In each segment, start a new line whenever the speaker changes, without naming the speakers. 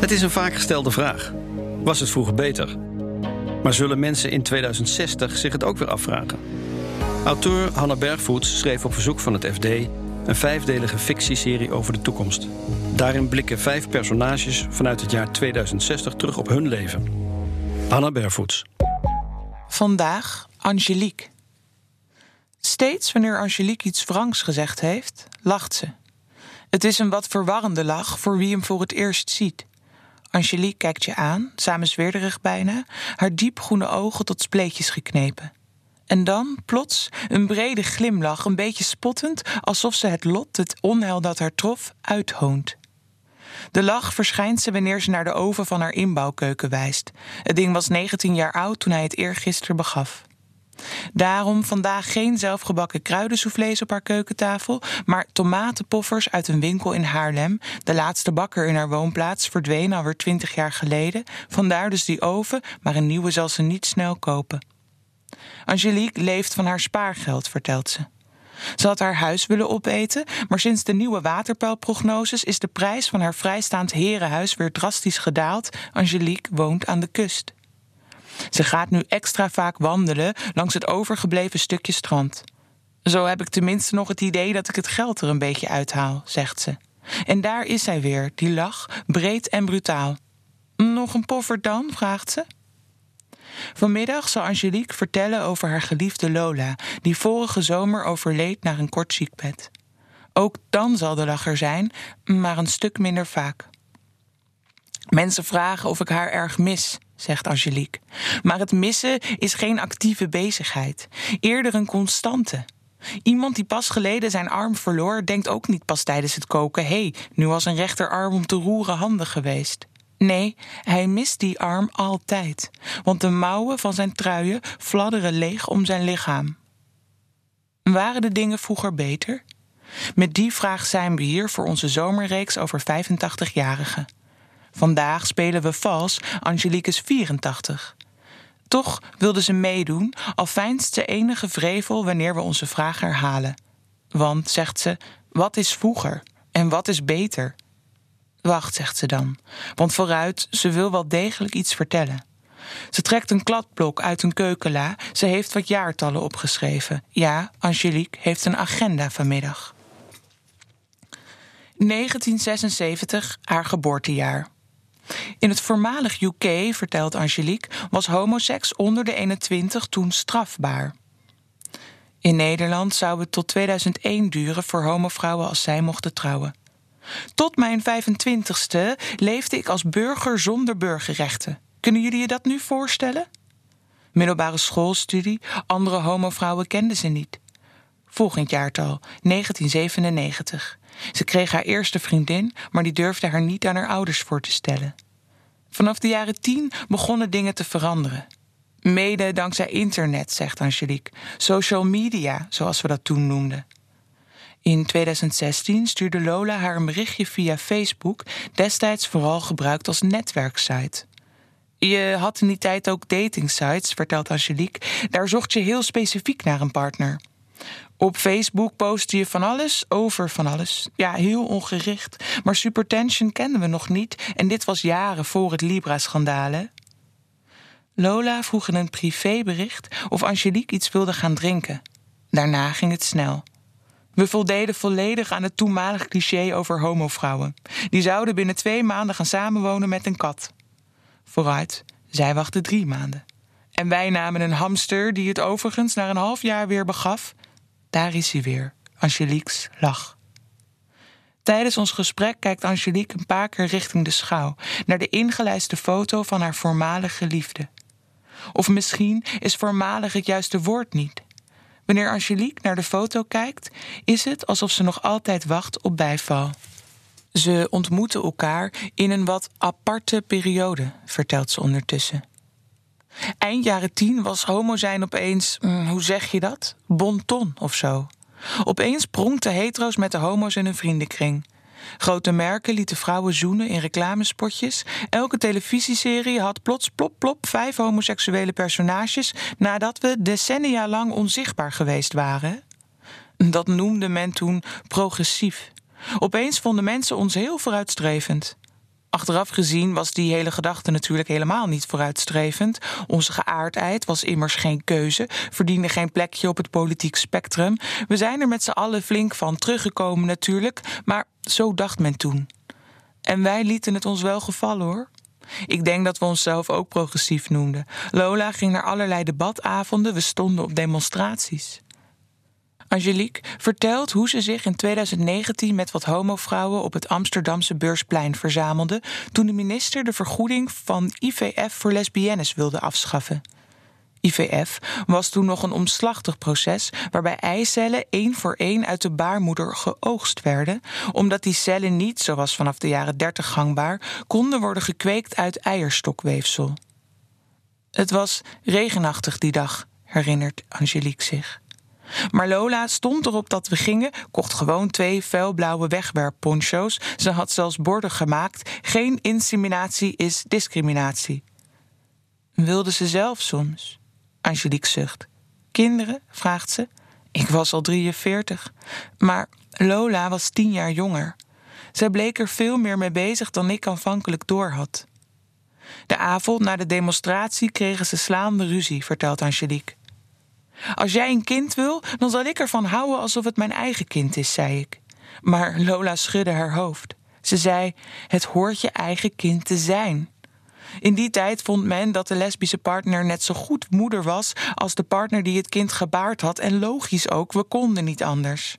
Het is een vaak gestelde vraag. Was het vroeger beter? Maar zullen mensen in 2060 zich het ook weer afvragen? Auteur Hanna Bergvoets schreef op verzoek van het FD een vijfdelige fictieserie over de toekomst. Daarin blikken vijf personages vanuit het jaar 2060 terug op hun leven. Hanna Bergvoets.
Vandaag Angelique. Steeds wanneer Angelique iets wrangs gezegd heeft, lacht ze. Het is een wat verwarrende lach voor wie hem voor het eerst ziet. Angelique kijkt je aan, samenzweerderig bijna, haar diepgroene ogen tot spleetjes geknepen. En dan, plots, een brede glimlach, een beetje spottend, alsof ze het lot, het onheil dat haar trof, uithoont. De lach verschijnt ze wanneer ze naar de oven van haar inbouwkeuken wijst. Het ding was 19 jaar oud toen hij het eergisteren begaf. Daarom vandaag geen zelfgebakken kruidensoufflés op haar keukentafel, maar tomatenpoffers uit een winkel in Haarlem. De laatste bakker in haar woonplaats verdween alweer twintig jaar geleden. Vandaar dus die oven, maar een nieuwe zal ze niet snel kopen. Angelique leeft van haar spaargeld, vertelt ze. Ze had haar huis willen opeten, maar sinds de nieuwe waterpeilprognoses is de prijs van haar vrijstaand herenhuis weer drastisch gedaald. Angelique woont aan de kust. Ze gaat nu extra vaak wandelen langs het overgebleven stukje strand. Zo heb ik tenminste nog het idee dat ik het geld er een beetje uithaal, zegt ze. En daar is zij weer, die lach, breed en brutaal. Nog een poffer dan? vraagt ze. Vanmiddag zal Angelique vertellen over haar geliefde Lola, die vorige zomer overleed naar een kort ziekbed. Ook dan zal de lach er zijn, maar een stuk minder vaak. Mensen vragen of ik haar erg mis, zegt Angelique. Maar het missen is geen actieve bezigheid, eerder een constante. Iemand die pas geleden zijn arm verloor, denkt ook niet pas tijdens het koken: hé, hey, nu was een rechterarm om te roeren handig geweest. Nee, hij mist die arm altijd, want de mouwen van zijn truien fladderen leeg om zijn lichaam. Waren de dingen vroeger beter? Met die vraag zijn we hier voor onze zomerreeks over 85-jarigen. Vandaag spelen we vals Angelique is 84. Toch wilde ze meedoen, al fijnst ze enige vrevel wanneer we onze vraag herhalen. Want, zegt ze, wat is vroeger en wat is beter? Wacht, zegt ze dan, want vooruit, ze wil wel degelijk iets vertellen. Ze trekt een kladblok uit een keukenla. Ze heeft wat jaartallen opgeschreven. Ja, Angelique heeft een agenda vanmiddag. 1976, haar geboortejaar. In het voormalig UK, vertelt Angelique, was homoseks onder de 21 toen strafbaar. In Nederland zou het tot 2001 duren voor homovrouwen als zij mochten trouwen. Tot mijn 25ste leefde ik als burger zonder burgerrechten. Kunnen jullie je dat nu voorstellen? Middelbare schoolstudie, andere homovrouwen kenden ze niet. Volgend jaartal, 1997. Ze kreeg haar eerste vriendin, maar die durfde haar niet aan haar ouders voor te stellen. Vanaf de jaren tien begonnen dingen te veranderen. Mede dankzij internet, zegt Angelique. Social media, zoals we dat toen noemden. In 2016 stuurde Lola haar een berichtje via Facebook, destijds vooral gebruikt als netwerksite. Je had in die tijd ook datingsites, vertelt Angelique. Daar zocht je heel specifiek naar een partner. Op Facebook postte je van alles over van alles. Ja, heel ongericht. Maar Supertension kenden we nog niet en dit was jaren voor het Libra-schandaal. Lola vroeg in een privébericht of Angelique iets wilde gaan drinken. Daarna ging het snel. We voldeden volledig aan het toenmalige cliché over homovrouwen. Die zouden binnen twee maanden gaan samenwonen met een kat. Vooruit, zij wachtte drie maanden. En wij namen een hamster die het overigens na een half jaar weer begaf daar is hij weer, Angelique's lach. Tijdens ons gesprek kijkt Angelique een paar keer richting de schouw, naar de ingelijste foto van haar voormalige liefde. Of misschien is voormalig het juiste woord niet. Wanneer Angelique naar de foto kijkt, is het alsof ze nog altijd wacht op bijval. Ze ontmoeten elkaar in een wat aparte periode, vertelt ze ondertussen. Eind jaren tien was homo zijn opeens, mm, hoe zeg je dat? Bonton of zo. Opeens pronkten hetero's met de homo's in hun vriendenkring. Grote merken lieten vrouwen zoenen in reclamespotjes. Elke televisieserie had plots plop plop vijf homoseksuele personages nadat we decennia lang onzichtbaar geweest waren. Dat noemde men toen progressief. Opeens vonden mensen ons heel vooruitstrevend. Achteraf gezien was die hele gedachte natuurlijk helemaal niet vooruitstrevend. Onze geaardheid was immers geen keuze, verdiende geen plekje op het politiek spectrum. We zijn er met z'n allen flink van teruggekomen natuurlijk, maar zo dacht men toen. En wij lieten het ons wel gevallen hoor. Ik denk dat we onszelf ook progressief noemden. Lola ging naar allerlei debatavonden, we stonden op demonstraties. Angelique vertelt hoe ze zich in 2019 met wat homovrouwen op het Amsterdamse Beursplein verzamelde toen de minister de vergoeding van IVF voor lesbiennes wilde afschaffen. IVF was toen nog een omslachtig proces waarbij eicellen één voor één uit de baarmoeder geoogst werden, omdat die cellen niet, zoals vanaf de jaren 30 gangbaar, konden worden gekweekt uit eierstokweefsel. Het was regenachtig die dag, herinnert Angelique zich. Maar Lola stond erop dat we gingen, kocht gewoon twee vuilblauwe wegwerpponcho's. Ze had zelfs borden gemaakt: geen inseminatie is discriminatie. Wilde ze zelf soms? Angelique zucht. Kinderen? vraagt ze. Ik was al 43. Maar Lola was tien jaar jonger. Zij bleek er veel meer mee bezig dan ik aanvankelijk doorhad. De avond na de demonstratie kregen ze slaande ruzie, vertelt Angelique. Als jij een kind wil, dan zal ik ervan houden alsof het mijn eigen kind is, zei ik. Maar Lola schudde haar hoofd. Ze zei: Het hoort je eigen kind te zijn. In die tijd vond men dat de lesbische partner net zo goed moeder was als de partner die het kind gebaard had, en logisch ook, we konden niet anders.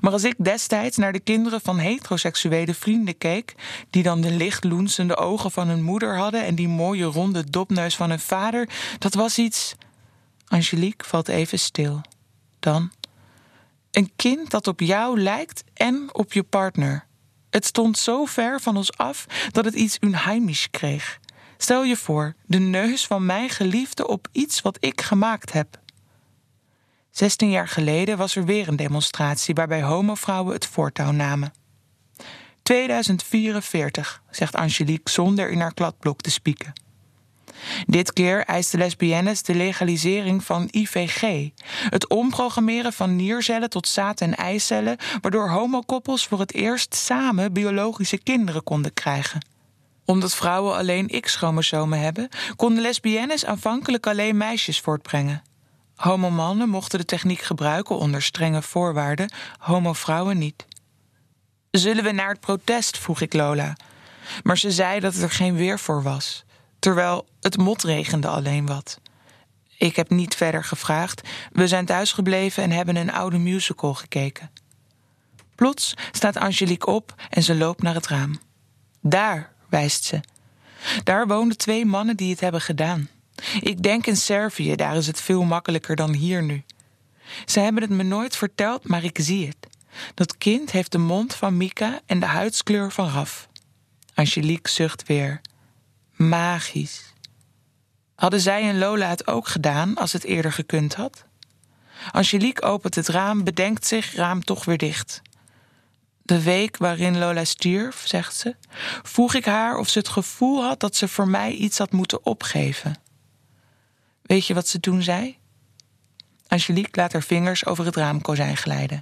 Maar als ik destijds naar de kinderen van heteroseksuele vrienden keek, die dan de licht loensende ogen van hun moeder hadden en die mooie ronde dopneus van hun vader, dat was iets. Angelique valt even stil. Dan. Een kind dat op jou lijkt en op je partner. Het stond zo ver van ons af dat het iets unheimisch kreeg. Stel je voor, de neus van mijn geliefde op iets wat ik gemaakt heb. Zestien jaar geleden was er weer een demonstratie waarbij homovrouwen het voortouw namen. 2044, zegt Angelique zonder in haar kladblok te spieken. Dit keer eist de lesbiennes de legalisering van IVG, het omprogrammeren van niercellen tot zaad- en eicellen, waardoor homokoppels voor het eerst samen biologische kinderen konden krijgen. Omdat vrouwen alleen X-chromosomen hebben, konden lesbiennes aanvankelijk alleen meisjes voortbrengen. Homomannen mochten de techniek gebruiken onder strenge voorwaarden, homovrouwen niet. Zullen we naar het protest? vroeg ik Lola. Maar ze zei dat er geen weer voor was terwijl het motregende alleen wat. Ik heb niet verder gevraagd. We zijn thuisgebleven en hebben een oude musical gekeken. Plots staat Angelique op en ze loopt naar het raam. Daar, wijst ze. Daar woonden twee mannen die het hebben gedaan. Ik denk in Servië, daar is het veel makkelijker dan hier nu. Ze hebben het me nooit verteld, maar ik zie het. Dat kind heeft de mond van Mika en de huidskleur van Raf. Angelique zucht weer. Magisch. Hadden zij en Lola het ook gedaan als het eerder gekund had? Angelique opent het raam, bedenkt zich, raam toch weer dicht. De week waarin Lola stierf, zegt ze, vroeg ik haar of ze het gevoel had dat ze voor mij iets had moeten opgeven. Weet je wat ze toen zei? Angelique laat haar vingers over het raamkozijn glijden.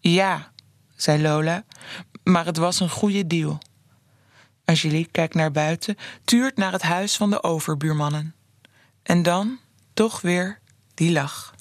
Ja, zei Lola, maar het was een goede deal. Angelique kijkt naar buiten, tuurt naar het huis van de overbuurmannen. En dan toch weer die lach.